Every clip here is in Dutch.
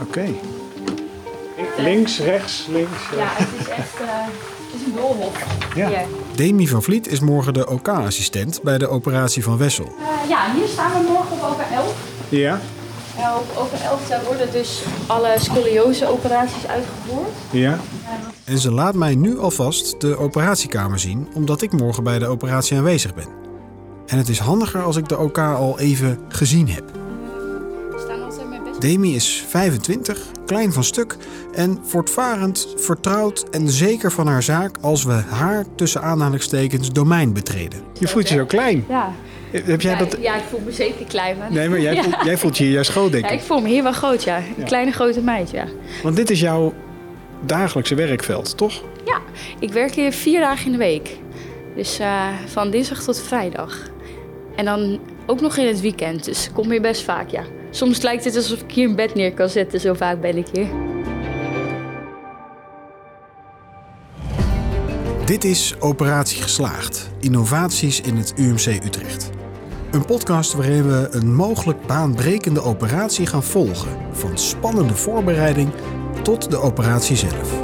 Oké. Links, rechts, links. Ja, het is echt eh, het is een doolhof. Ja. Hier. Demi van Vliet is morgen de OK-assistent bij de operatie van Wessel. Eh, ja, hier staan we morgen op over 11. Ja, Uh, op over 11 daar worden dus alle scoliose-operaties uitgevoerd. ja. En ze laat mij nu alvast de operatiekamer zien, omdat ik morgen bij de operatie aanwezig ben. En het is handiger als ik de OK al even gezien heb. Demi is 25, klein van stuk en voortvarend, vertrouwd en zeker van haar zaak als we haar tussen aanhalingstekens domein betreden. Je voelt je zo klein. Ja. Heb jij Ja, dat... ja, ik voel me zeker klein. Maar... Nee, maar jij, Ja. voelt, jij voelt je hier juist groot, denk Ja, ik. ik voel me hier wel groot, ja. Een Ja. kleine grote meid, ja. Want dit is jouw dagelijkse werkveld, toch? Ja, ik werk hier vier dagen in de week. Dus eh, van dinsdag tot vrijdag. En dan ook nog in het weekend, dus ik kom hier best vaak, ja. Soms lijkt het alsof ik hier een bed neer kan zetten, zo vaak ben ik hier. Dit is Operatie Geslaagd. Innovaties in het UMC Utrecht. Een podcast waarin we een mogelijk baanbrekende operatie gaan volgen. Van spannende voorbereiding tot de operatie zelf.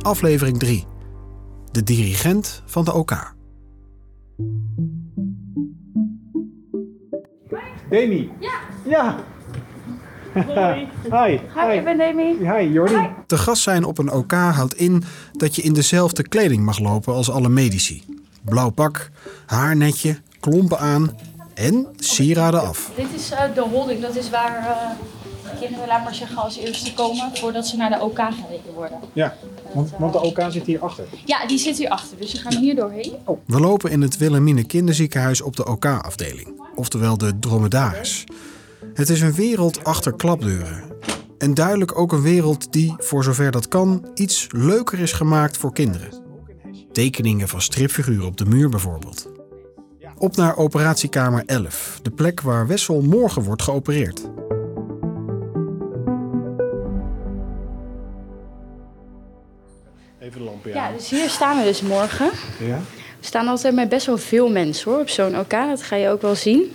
Aflevering 3. De dirigent van de OK. Demi. Ja. Ja. Hoi. Hi. Hi, ik ben Demi. Hi, Jordi. Te gast zijn op een OK houdt in dat je in dezelfde kleding mag lopen als alle medici. Blauw pak, haarnetje, klompen aan en sieraden af. Dit is eh, de holding, dat is waar eh, kinderen, laat maar zeggen, als eerste komen voordat ze naar de OK gereden worden. Ja, want, want de OK zit hier achter. Ja, die zit hier achter, dus ze gaan hier doorheen. We lopen in het Wilhelmine Kinderziekenhuis op de OK-afdeling, oftewel de dromedaris. Het is een wereld achter klapdeuren. En duidelijk ook een wereld die, voor zover dat kan, iets leuker is gemaakt voor kinderen. Tekeningen van stripfiguren op de muur bijvoorbeeld. Op naar operatiekamer 11, de plek waar Wessel morgen wordt geopereerd. Even de lampen Ja, dus hier staan we dus morgen. Ja? We staan altijd met best wel veel mensen hoor, op zo'n OK. Dat ga je ook wel zien.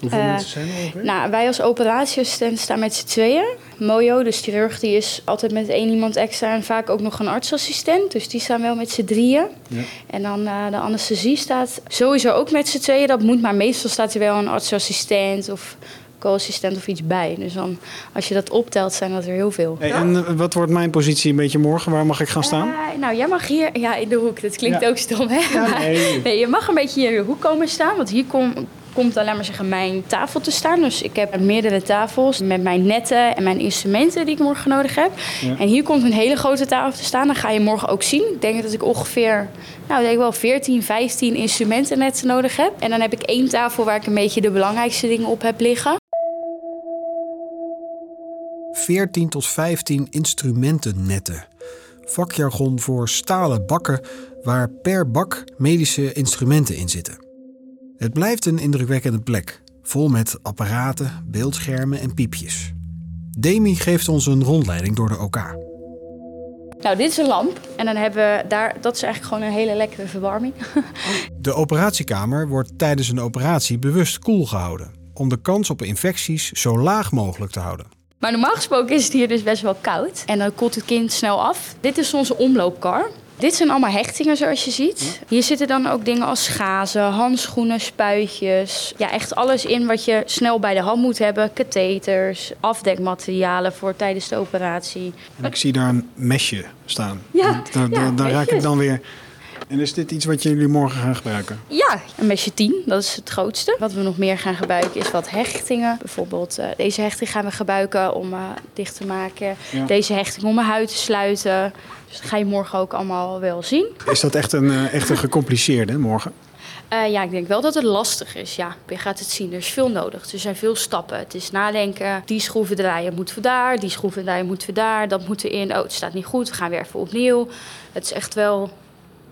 Hoeveel Eh, mensen zijn er ongeveer? Nou, wij als operatieassistent staan met z'n tweeën. Mojo, de chirurg, die is altijd met één iemand extra en vaak ook nog een artsassistent. Dus die staan wel met z'n drieën. Ja. En dan eh, de anesthesie staat sowieso ook met z'n tweeën. Dat moet, maar meestal staat er wel een artsassistent of co-assistent of iets bij. Dus dan, als je dat optelt, zijn dat er heel veel. Hey, en eh, wat wordt mijn positie een beetje morgen? Waar mag ik gaan staan? Eh, nou, jij mag hier, ja, in de hoek. Dat klinkt Ja. ook stom, hè? Ja, nee. nee, je mag een beetje hier in de hoek komen staan, want hier kom, komt alleen maar zeggen mijn tafel te staan. Dus ik heb meerdere tafels met mijn netten en mijn instrumenten die ik morgen nodig heb. Ja. En hier komt een hele grote tafel te staan. Dat ga je morgen ook zien. Ik denk dat ik ongeveer, nou, ik denk wel 14, 15 instrumentennetten nodig heb. En dan heb ik één tafel waar ik een beetje de belangrijkste dingen op heb liggen. 14 tot 15 instrumentennetten. Vakjargon voor stalen bakken waar per bak medische instrumenten in zitten. Het blijft een indrukwekkende plek, vol met apparaten, beeldschermen en piepjes. Demi geeft ons een rondleiding door de OK. Nou, dit is een lamp. En dan hebben we daar, dat is eigenlijk gewoon een hele lekkere verwarming. De operatiekamer wordt tijdens een operatie bewust koel gehouden, om de kans op infecties zo laag mogelijk te houden. Maar normaal gesproken is het hier dus best wel koud. En dan koelt het kind snel af. Dit is onze omloopkar. Dit zijn allemaal hechtingen zoals je ziet. Hier zitten dan ook dingen als schazen, handschoenen, spuitjes. Ja, echt alles in wat je snel bij de hand moet hebben. Katheters, afdekmaterialen voor tijdens de operatie. En ik zie daar een mesje staan. Ja, daar, daar, ja, daar raak ik dan weer. En is dit iets wat jullie morgen gaan gebruiken? Ja, een mesje 10, dat is het grootste. Wat we nog meer gaan gebruiken is wat hechtingen. Bijvoorbeeld eh, deze hechting gaan we gebruiken om eh, dicht te maken. Ja. Deze hechting om mijn huid te sluiten. Dus dat ga je morgen ook allemaal wel zien. Is dat echt een, eh, echt een gecompliceerde morgen? Ja, ik denk wel dat het lastig is. Ja, je gaat het zien. Er is veel nodig. Er zijn veel stappen. Het is nadenken. Die schroeven draaien moet voor daar. Die schroeven draaien moet voor daar. Dat moet erin. Oh, het staat niet goed. We gaan weer even opnieuw. Het is echt wel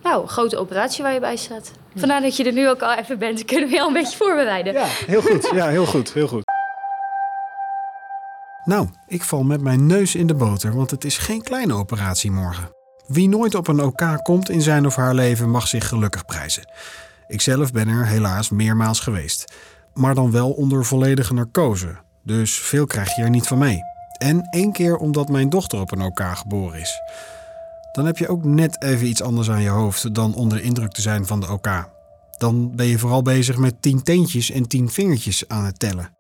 nou, grote operatie waar je bij staat. Vandaar dat je er nu ook al even bent. Kunnen we je al een beetje voorbereiden. Ja, heel goed. Ja, heel goed. Heel goed. Nou, ik val met mijn neus in de boter, want het is geen kleine operatie morgen. Wie nooit op een OK komt in zijn of haar leven mag zich gelukkig prijzen. Ikzelf ben er helaas meermaals geweest. Maar dan wel onder volledige narcose. Dus veel krijg je er niet van mee. En één keer omdat mijn dochter op een OK geboren is. Dan heb je ook net even iets anders aan je hoofd dan onder de indruk te zijn van de OK. Dan ben je vooral bezig met tien teentjes en tien vingertjes aan het tellen.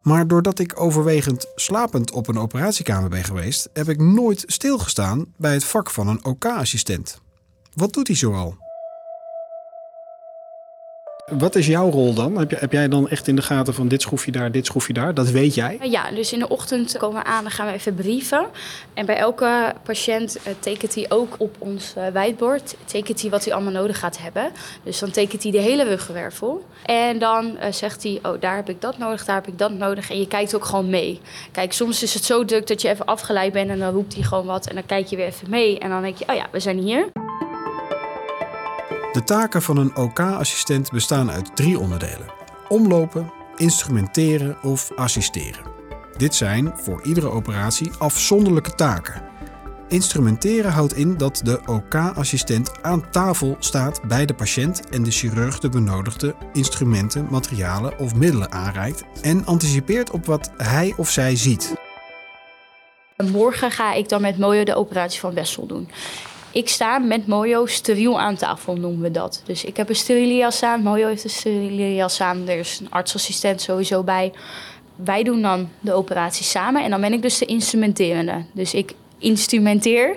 Maar doordat ik overwegend slapend op een operatiekamer ben geweest, heb ik nooit stilgestaan bij het vak van een OK-assistent. Wat doet hij zoal? Wat is jouw rol dan? Heb, heb jij dan echt in de gaten van dit schroefje daar, dit schroefje daar? Dat weet jij? Ja, dus in de ochtend komen we aan, dan gaan we even brieven. En bij elke patiënt uh, tekent hij ook op ons uh, whiteboard, tekent hij wat hij allemaal nodig gaat hebben. Dus dan tekent hij de hele ruggenwervel. En dan uh, zegt hij, oh daar heb ik dat nodig, daar heb ik dat nodig. En je kijkt ook gewoon mee. Kijk, soms is het zo druk dat je even afgeleid bent en dan roept hij gewoon wat. En dan kijk je weer even mee en dan denk je, oh ja, we zijn hier. De taken van een OK-assistent bestaan uit drie onderdelen: omlopen, instrumenteren of assisteren. Dit zijn voor iedere operatie afzonderlijke taken. Instrumenteren houdt in dat de OK-assistent aan tafel staat bij de patiënt en de chirurg de benodigde instrumenten, materialen of middelen aanreikt en anticipeert op wat hij of zij ziet. Morgen ga ik dan met Mojo de operatie van Wessel doen. Ik sta met Mojo steriel aan tafel, noemen we dat. Dus ik heb een steriele jas aan, Mojo heeft een steriele jas aan. Er is een artsassistent sowieso bij. Wij doen dan de operatie samen en dan ben ik dus de instrumenterende. Dus ik instrumenteer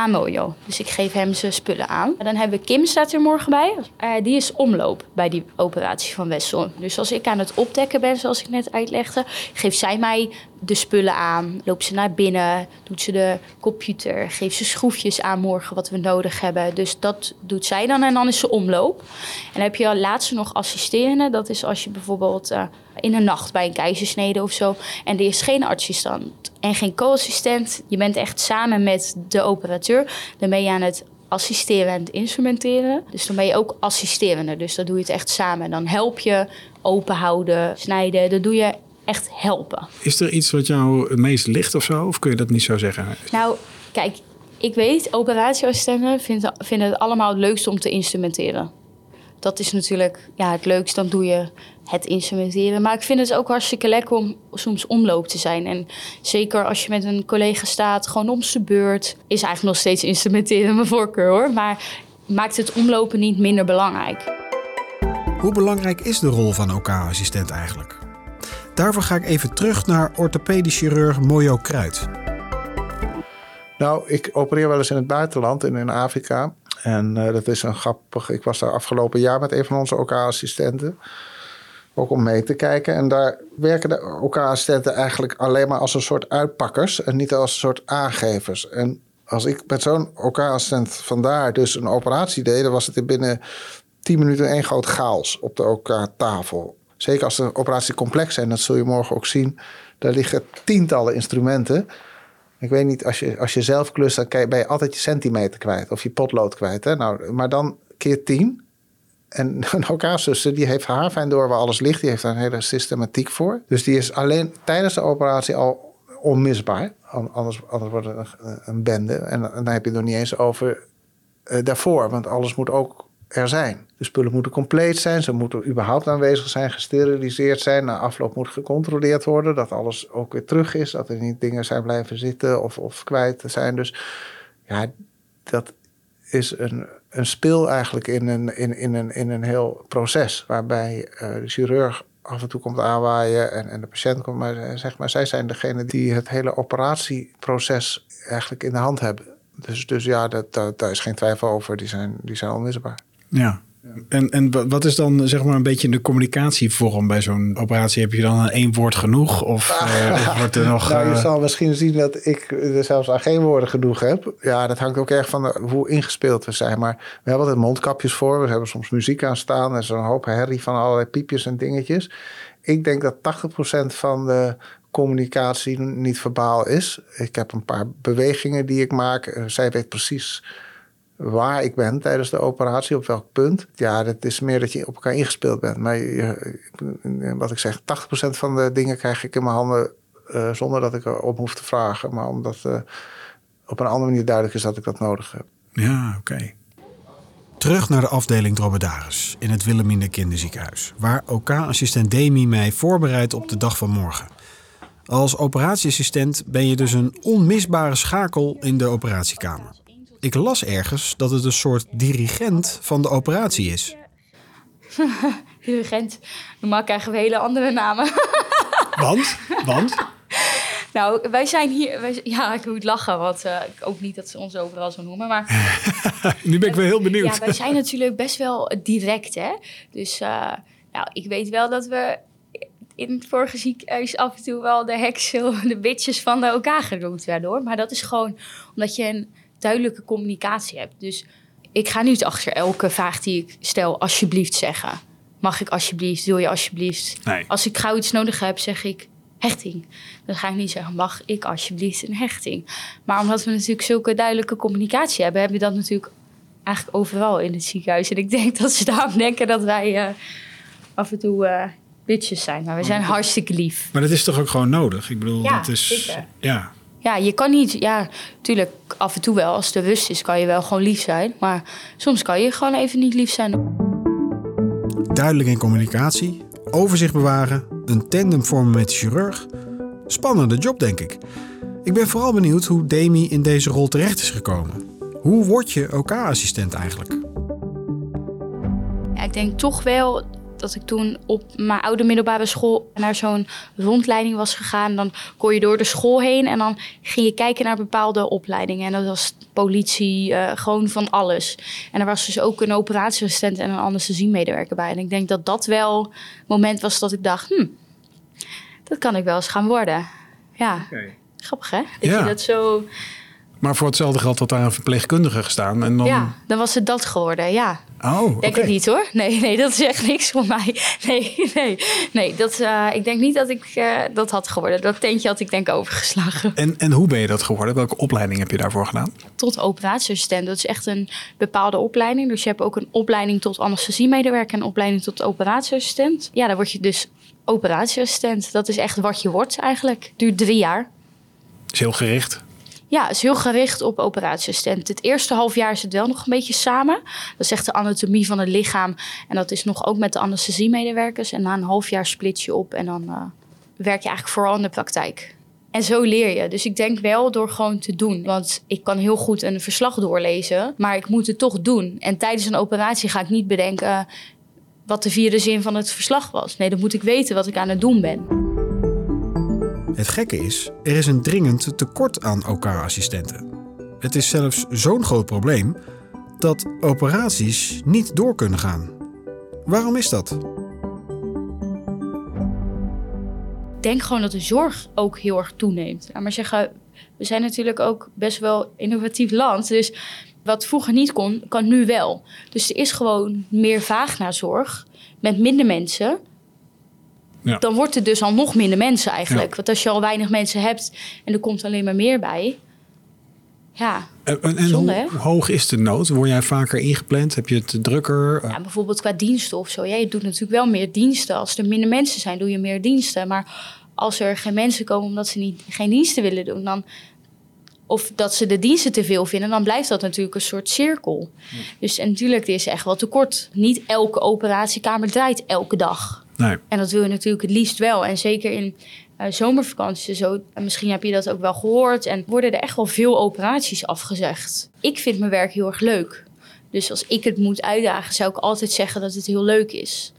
aan Mojo. Dus ik geef hem zijn spullen aan. En dan hebben we Kim staat er morgen bij. Uh, die is omloop bij die operatie van Wessel. Dus als ik aan het opdekken ben, zoals ik net uitlegde, geeft zij mij de spullen aan. Loopt ze naar binnen, doet ze de computer, geeft ze schroefjes aan morgen wat we nodig hebben. Dus dat doet zij dan en dan is ze omloop. En dan heb je laatste nog assisterende. Dat is als je bijvoorbeeld uh, in de nacht bij een keizersnede of zo. En er is geen assistent en geen co-assistent. Je bent echt samen met de operateur. Dan ben je aan het assisteren en het instrumenteren. Dus dan ben je ook assisterende. Dus dan doe je het echt samen. Dan help je openhouden, snijden. Dat doe je echt helpen. Is er iets wat jou het meest ligt of zo? Of kun je dat niet zo zeggen? Nou, kijk, ik weet, operatieassistenten vinden, vinden het allemaal het leukste om te instrumenteren. Dat is natuurlijk ja, het leukste, dan doe je het instrumenteren. Maar ik vind het ook hartstikke lekker om soms omloop te zijn. En zeker als je met een collega staat, gewoon om zijn beurt, is eigenlijk nog steeds instrumenteren mijn voorkeur hoor. Maar maakt het omlopen niet minder belangrijk. Hoe belangrijk is de rol van OK-assistent eigenlijk? Daarvoor ga ik even terug naar orthopedisch chirurg Mojo Kruid. Nou, ik opereer wel eens in het buitenland en in Afrika. En uh, dat is een grappig. Ik was daar afgelopen jaar met een van onze OK-assistenten. Ook om mee te kijken. En daar werken de OK-assistenten eigenlijk alleen maar als een soort uitpakkers. En niet als een soort aangevers. En als ik met zo'n OK-assistent vandaar dus een operatie deed, dan was het in binnen 10 minuten één groot chaos op de OK-tafel. Zeker als de operatie complex zijn, dat zul je morgen ook zien. Daar liggen tientallen instrumenten. Ik weet niet, als je, als je zelf klust, dan ben je altijd je centimeter kwijt of je potlood kwijt. Hè? Nou, maar dan keer tien. En een OK-zuster, die heeft haar fijn door waar alles ligt. Die heeft daar een hele systematiek voor. Dus die is alleen tijdens de operatie al onmisbaar. Anders, anders wordt het een, bende. En, dan heb je het nog niet eens over uh, daarvoor. Want alles moet ook er zijn. De spullen moeten compleet zijn, ze moeten überhaupt aanwezig zijn, gesteriliseerd zijn. Na afloop moet gecontroleerd worden dat alles ook weer terug is, dat er niet dingen zijn blijven zitten of, of kwijt zijn. Dus ja, dat is een, een speel eigenlijk in een, in, in, een, in een heel proces waarbij uh, de chirurg af en toe komt aanwaaien en, en de patiënt komt maar zeg maar zij zijn degene die het hele operatieproces eigenlijk in de hand hebben. Dus, dus ja, dat, dat, daar is geen twijfel over. Die zijn, die zijn onmisbaar. Ja. En, en wat is dan zeg maar een beetje de communicatievorm bij zo'n operatie? Heb je dan één woord genoeg? Of, uh, of wordt er nog. nou, je uh... zal misschien zien dat ik er zelfs aan geen woorden genoeg heb. Ja, dat hangt ook erg van de, hoe ingespeeld we zijn. Maar we hebben altijd mondkapjes voor. We hebben soms muziek aan staan. Er is een hoop herrie van allerlei piepjes en dingetjes. Ik denk dat 80% van de communicatie niet verbaal is. Ik heb een paar bewegingen die ik maak. Zij weet precies waar ik ben tijdens de operatie, op welk punt. Ja, dat is meer dat je op elkaar ingespeeld bent. Maar je, wat ik zeg, 80% van de dingen krijg ik in mijn handen uh, zonder dat ik erop hoef te vragen. Maar omdat, uh, op een andere manier duidelijk is dat ik dat nodig heb. Ja, oké. Terug naar de afdeling Dromedaris in het Wilhelmina Kinderziekenhuis, waar OK-assistent Demi mij voorbereidt op de dag van morgen. Als operatieassistent ben je dus een onmisbare schakel in de operatiekamer. Ik las ergens dat het een soort dirigent van de operatie is. Dirigent. Normaal krijgen we hele andere namen. Want? Want? nou, wij zijn hier... Wij, ja, ik moet lachen, want uh, ik ook niet dat ze ons overal zo noemen. Maar nu ben ik wel heel benieuwd. Ja, wij zijn natuurlijk best wel direct, hè. Dus uh, nou, ik weet wel dat we in het vorige ziekenhuis af en toe wel de heksen, de bitches van elkaar genoemd werden, hoor. Maar dat is gewoon omdat je een duidelijke communicatie hebt. Dus ik ga niet achter elke vraag die ik stel alsjeblieft zeggen. Mag ik alsjeblieft, wil je alsjeblieft? Nee. Als ik gauw iets nodig heb, zeg ik hechting. Dan ga ik niet zeggen, mag ik alsjeblieft een hechting? Maar omdat we natuurlijk zulke duidelijke communicatie hebben, hebben we dat natuurlijk eigenlijk overal in het ziekenhuis. En ik denk dat ze daarom denken dat wij uh, af en toe uh, bitches zijn. Maar we zijn hartstikke lief. Maar dat is toch ook gewoon nodig? Ik bedoel, Ja, dat is. zeker. Ja. Ja, je kan niet, ja, natuurlijk af en toe wel, als de rust is, kan je wel gewoon lief zijn. Maar soms kan je gewoon even niet lief zijn. Duidelijk in communicatie, overzicht bewaren, een tandem vormen met de chirurg. Spannende job, denk ik. Ik ben vooral benieuwd hoe Demi in deze rol terecht is gekomen. Hoe word je OK-assistent eigenlijk? Ja, ik denk toch wel dat ik toen op mijn oude middelbare school naar zo'n rondleiding was gegaan. Dan kon je door de school heen en dan ging je kijken naar bepaalde opleidingen. En dat was politie, uh, gewoon van alles. En er was dus ook een operatieassistent en een anesthesiemedewerker bij. En ik denk dat dat wel het moment was dat ik dacht, hm, dat kan ik wel eens gaan worden. Ja, grappig hè? Dat Ja. je dat zo... Maar voor hetzelfde geld had daar een verpleegkundige gestaan. En dan. Ja, dan was het dat geworden, ja. Oh. Denk het niet hoor. Nee, nee, dat is echt niks voor mij. Nee, nee, nee. Dat, eh, ik denk niet dat ik eh, dat had geworden. Dat tentje had ik denk ik overgeslagen. En, en hoe ben je dat geworden? Welke opleiding heb je daarvoor gedaan? Tot operatieassistent. Dat is echt een bepaalde opleiding. Dus je hebt ook een opleiding tot anesthesiemedewerker en een opleiding tot operatieassistent. Ja, dan word je dus operatieassistent. Dat is echt wat je wordt eigenlijk. Duurt drie jaar. Is heel gericht. Ja, het is heel gericht op operatieassistent. Het eerste half jaar het wel nog een beetje samen. Dat is echt de anatomie van het lichaam. En dat is nog ook met de anesthesiemedewerkers. En na een half jaar split je op en dan eh, werk je eigenlijk vooral in de praktijk. En zo leer je. Dus ik denk wel door gewoon te doen. Want ik kan heel goed een verslag doorlezen, maar ik moet het toch doen. En tijdens een operatie ga ik niet bedenken wat de vierde zin van het verslag was. Nee, dan moet ik weten wat ik aan het doen ben. Het gekke is, er is een dringend tekort aan OK-assistenten. Het is zelfs zo'n groot probleem dat operaties niet door kunnen gaan. Waarom is dat? Ik denk gewoon dat de zorg ook heel erg toeneemt. Maar zeggen, we zijn natuurlijk ook best wel innovatief land. Dus wat vroeger niet kon, kan nu wel. Dus er is gewoon meer vraag naar zorg met minder mensen. Ja. Dan wordt het dus al nog minder mensen eigenlijk. Ja. Want als je al weinig mensen hebt en er komt alleen maar meer bij. Ja, En, en, en Zonde, hoe hoog is de nood? Word jij vaker ingepland? Heb je het drukker? Ja, bijvoorbeeld qua diensten of zo. Ja, je doet natuurlijk wel meer diensten. Als er minder mensen zijn, doe je meer diensten. Maar als er geen mensen komen omdat ze niet, geen diensten willen doen, dan, of dat ze de diensten te veel vinden, dan blijft dat natuurlijk een soort cirkel. Dus en natuurlijk er is echt wel tekort. Niet elke operatiekamer draait elke dag. Nee. En dat wil je natuurlijk het liefst wel. En zeker in eh, zomervakanties en zo. En misschien heb je dat ook wel gehoord. En worden er echt wel veel operaties afgezegd. Ik vind mijn werk heel erg leuk. Dus als ik het moet uitdagen, zou ik altijd zeggen dat het heel leuk is.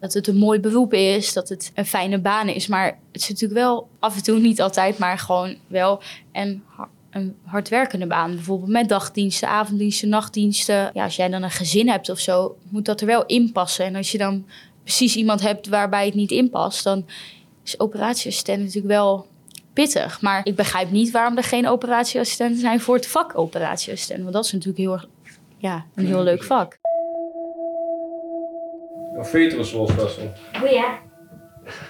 Dat het een mooi beroep is, dat het een fijne baan is. Maar het is natuurlijk wel af en toe niet altijd, maar gewoon wel ha- een hardwerkende baan. Bijvoorbeeld met dagdiensten, avonddiensten, nachtdiensten. Ja, als jij dan een gezin hebt of zo, moet dat er wel in passen. En als je dan precies iemand hebt waarbij het niet inpast, dan is operatieassistent natuurlijk wel pittig. Maar ik begrijp niet waarom er geen operatieassistenten zijn voor het vak operatieassistent. Want dat is natuurlijk heel erg, ja, een heel leuk vak. Een fetus losbessel. Oh ja.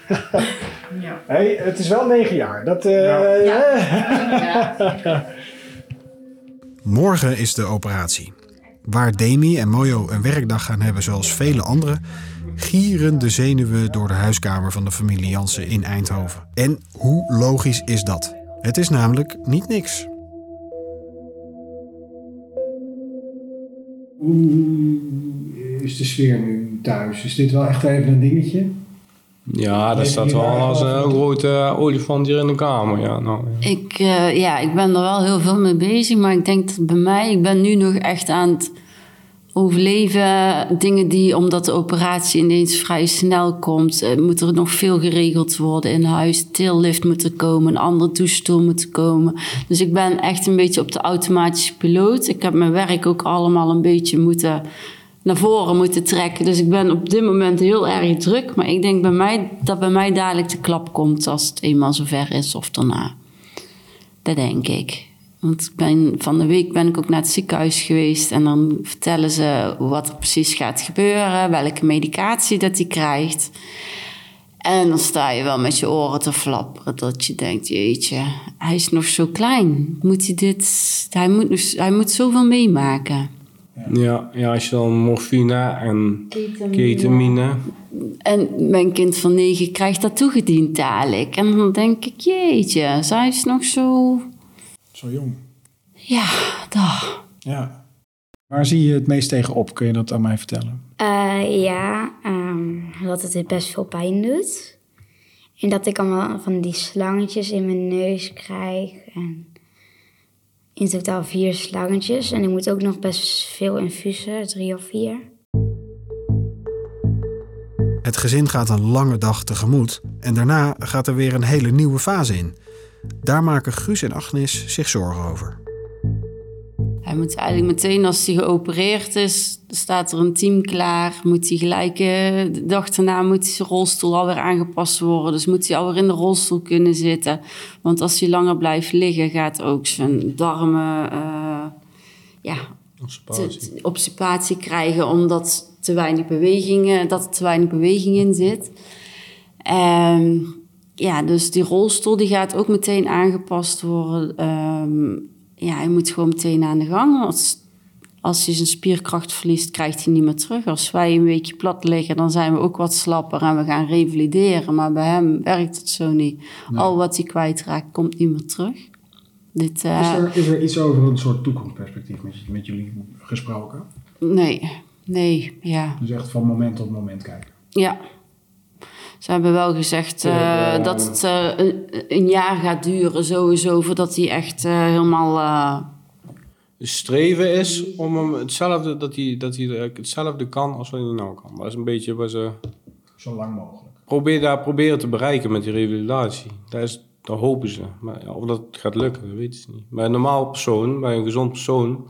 Hey, het is wel negen jaar. Dat, eh, Morgen is de operatie. Waar Demi en Mojo een werkdag gaan hebben zoals vele anderen, gieren de zenuwen door de huiskamer van de familie Jansen in Eindhoven. En hoe logisch is dat? Het is namelijk niet niks. Hoe is de sfeer nu thuis? Is dit wel echt even een dingetje? Ja, dat staat wel als een eh, grote eh, olifant hier in de kamer. Ja, nou, ja. Ik, eh, ja, ik ben er wel heel veel mee bezig, maar ik denk dat bij mij, ik ben nu nog echt aan het overleven. Dingen die, omdat de operatie ineens vrij snel komt, eh, moet er nog veel geregeld worden in huis. Tillift moet er komen, een andere douchestoel moet komen. Dus ik ben echt een beetje op de automatische piloot. Ik heb mijn werk ook allemaal een beetje moeten naar voren moeten trekken. Dus ik ben op dit moment heel erg druk. Maar ik denk bij mij, dat bij mij dadelijk de klap komt als het eenmaal zover is of daarna. Dat denk ik. Want ben, van de week ben ik ook naar het ziekenhuis geweest en dan vertellen ze wat er precies gaat gebeuren, welke medicatie dat hij krijgt. En dan sta je wel met je oren te flapperen dat je denkt, jeetje, hij is nog zo klein. Moet hij dit, hij moet, nog- hij moet zoveel meemaken. Ja, ja, als je dan morfine en ketamine. En mijn kind van negen krijgt dat toegediend dadelijk. En dan denk ik, jeetje, zij is nog zo... Zo jong. Ja, daar. Ja. Waar zie je het meest tegen op? Kun je dat aan mij vertellen? Eh, ja, ehm, dat het best veel pijn doet. En dat ik allemaal van die slangetjes in mijn neus krijg. En in totaal vier slangetjes. En ik moet ook nog best veel infusen, drie of vier. Het gezin gaat een lange dag tegemoet en daarna gaat er weer een hele nieuwe fase in. Daar maken Guus en Agnes zich zorgen over. Hij moet eigenlijk meteen als hij geopereerd is, staat er een team klaar. Moet hij gelijk, eh, de dag daarna moet zijn rolstoel alweer aangepast worden. Dus moet hij alweer in de rolstoel kunnen zitten. Want als hij langer blijft liggen, gaat ook zijn darmen eh, ja, obstipatie krijgen omdat te weinig bewegingen, dat er te weinig beweging in zit. Ehm, ja, dus die rolstoel die gaat ook meteen aangepast worden. Ehm, ja, hij moet gewoon meteen aan de gang. Als, als hij zijn spierkracht verliest, krijgt hij niet meer terug. Als wij een weekje plat liggen, dan zijn we ook wat slapper en we gaan revalideren. Maar bij hem werkt het zo niet. Al wat hij kwijtraakt, komt niet meer terug. Dit, eh, Is, er, is er iets over een soort toekomstperspectief met, met jullie gesproken? Nee, nee, ja. Dus echt van moment tot moment kijken. Ja. Ze hebben wel gezegd eh, dat het eh, een, een jaar gaat duren sowieso voordat hij echt eh, helemaal... eh, Het streven is om hem hetzelfde, dat hij, dat hij hetzelfde kan als wat hij nou kan. Dat is een beetje wat ze Zo lang mogelijk. probeer, daar proberen te bereiken met die revalidatie. Daar, is, daar hopen ze. Maar ja, of dat gaat lukken, dat weten ze niet. Maar een normaal persoon, bij een gezond persoon,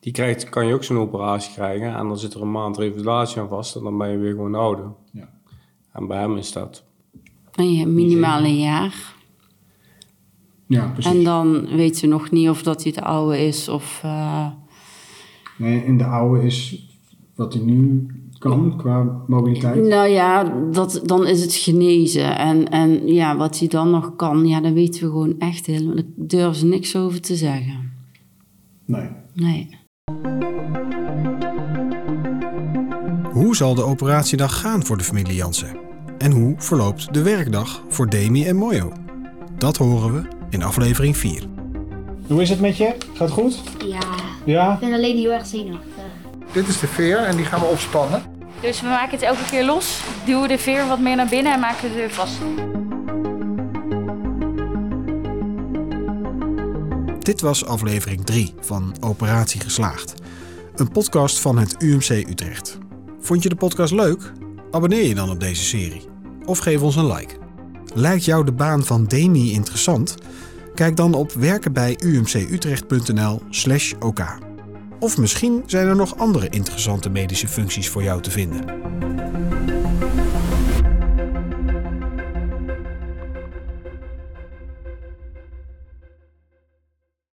die krijgt, kan je ook zo'n operatie krijgen. En dan zit er een maand revalidatie aan vast en dan ben je weer gewoon ouder. Ja. Hem is dat. ja, minimaal een jaar. Ja, precies. En dan weten ze nog niet of dat hij de oude is of... eh, Nee, en de oude is wat hij nu kan qua mobiliteit. nou ja, dat, dan is het genezen. En, en ja, wat hij dan nog kan, ja, daar weten we gewoon echt helemaal... Daar durven ze niks over te zeggen. Nee. Nee. Hoe zal de operatiedag gaan voor de familie Jansen? En hoe verloopt de werkdag voor Demi en Mojo? Dat horen we in aflevering 4. Hoe is het met je? Gaat het goed? Ja, Ja? ik ben alleen heel erg zenuwachtig. Dit is de veer en die gaan we opspannen. Dus we maken het elke keer los, duwen de veer wat meer naar binnen en maken het weer vast. Dit was aflevering 3 van Operatie Geslaagd. Een podcast van het UMC Utrecht. Vond je de podcast leuk? Abonneer je dan op deze serie. Of geef ons een like. Lijkt jou de baan van Demi interessant? Kijk dan op werkenbijumcutrecht.nl slash OK. Of misschien zijn er nog andere interessante medische functies voor jou te vinden.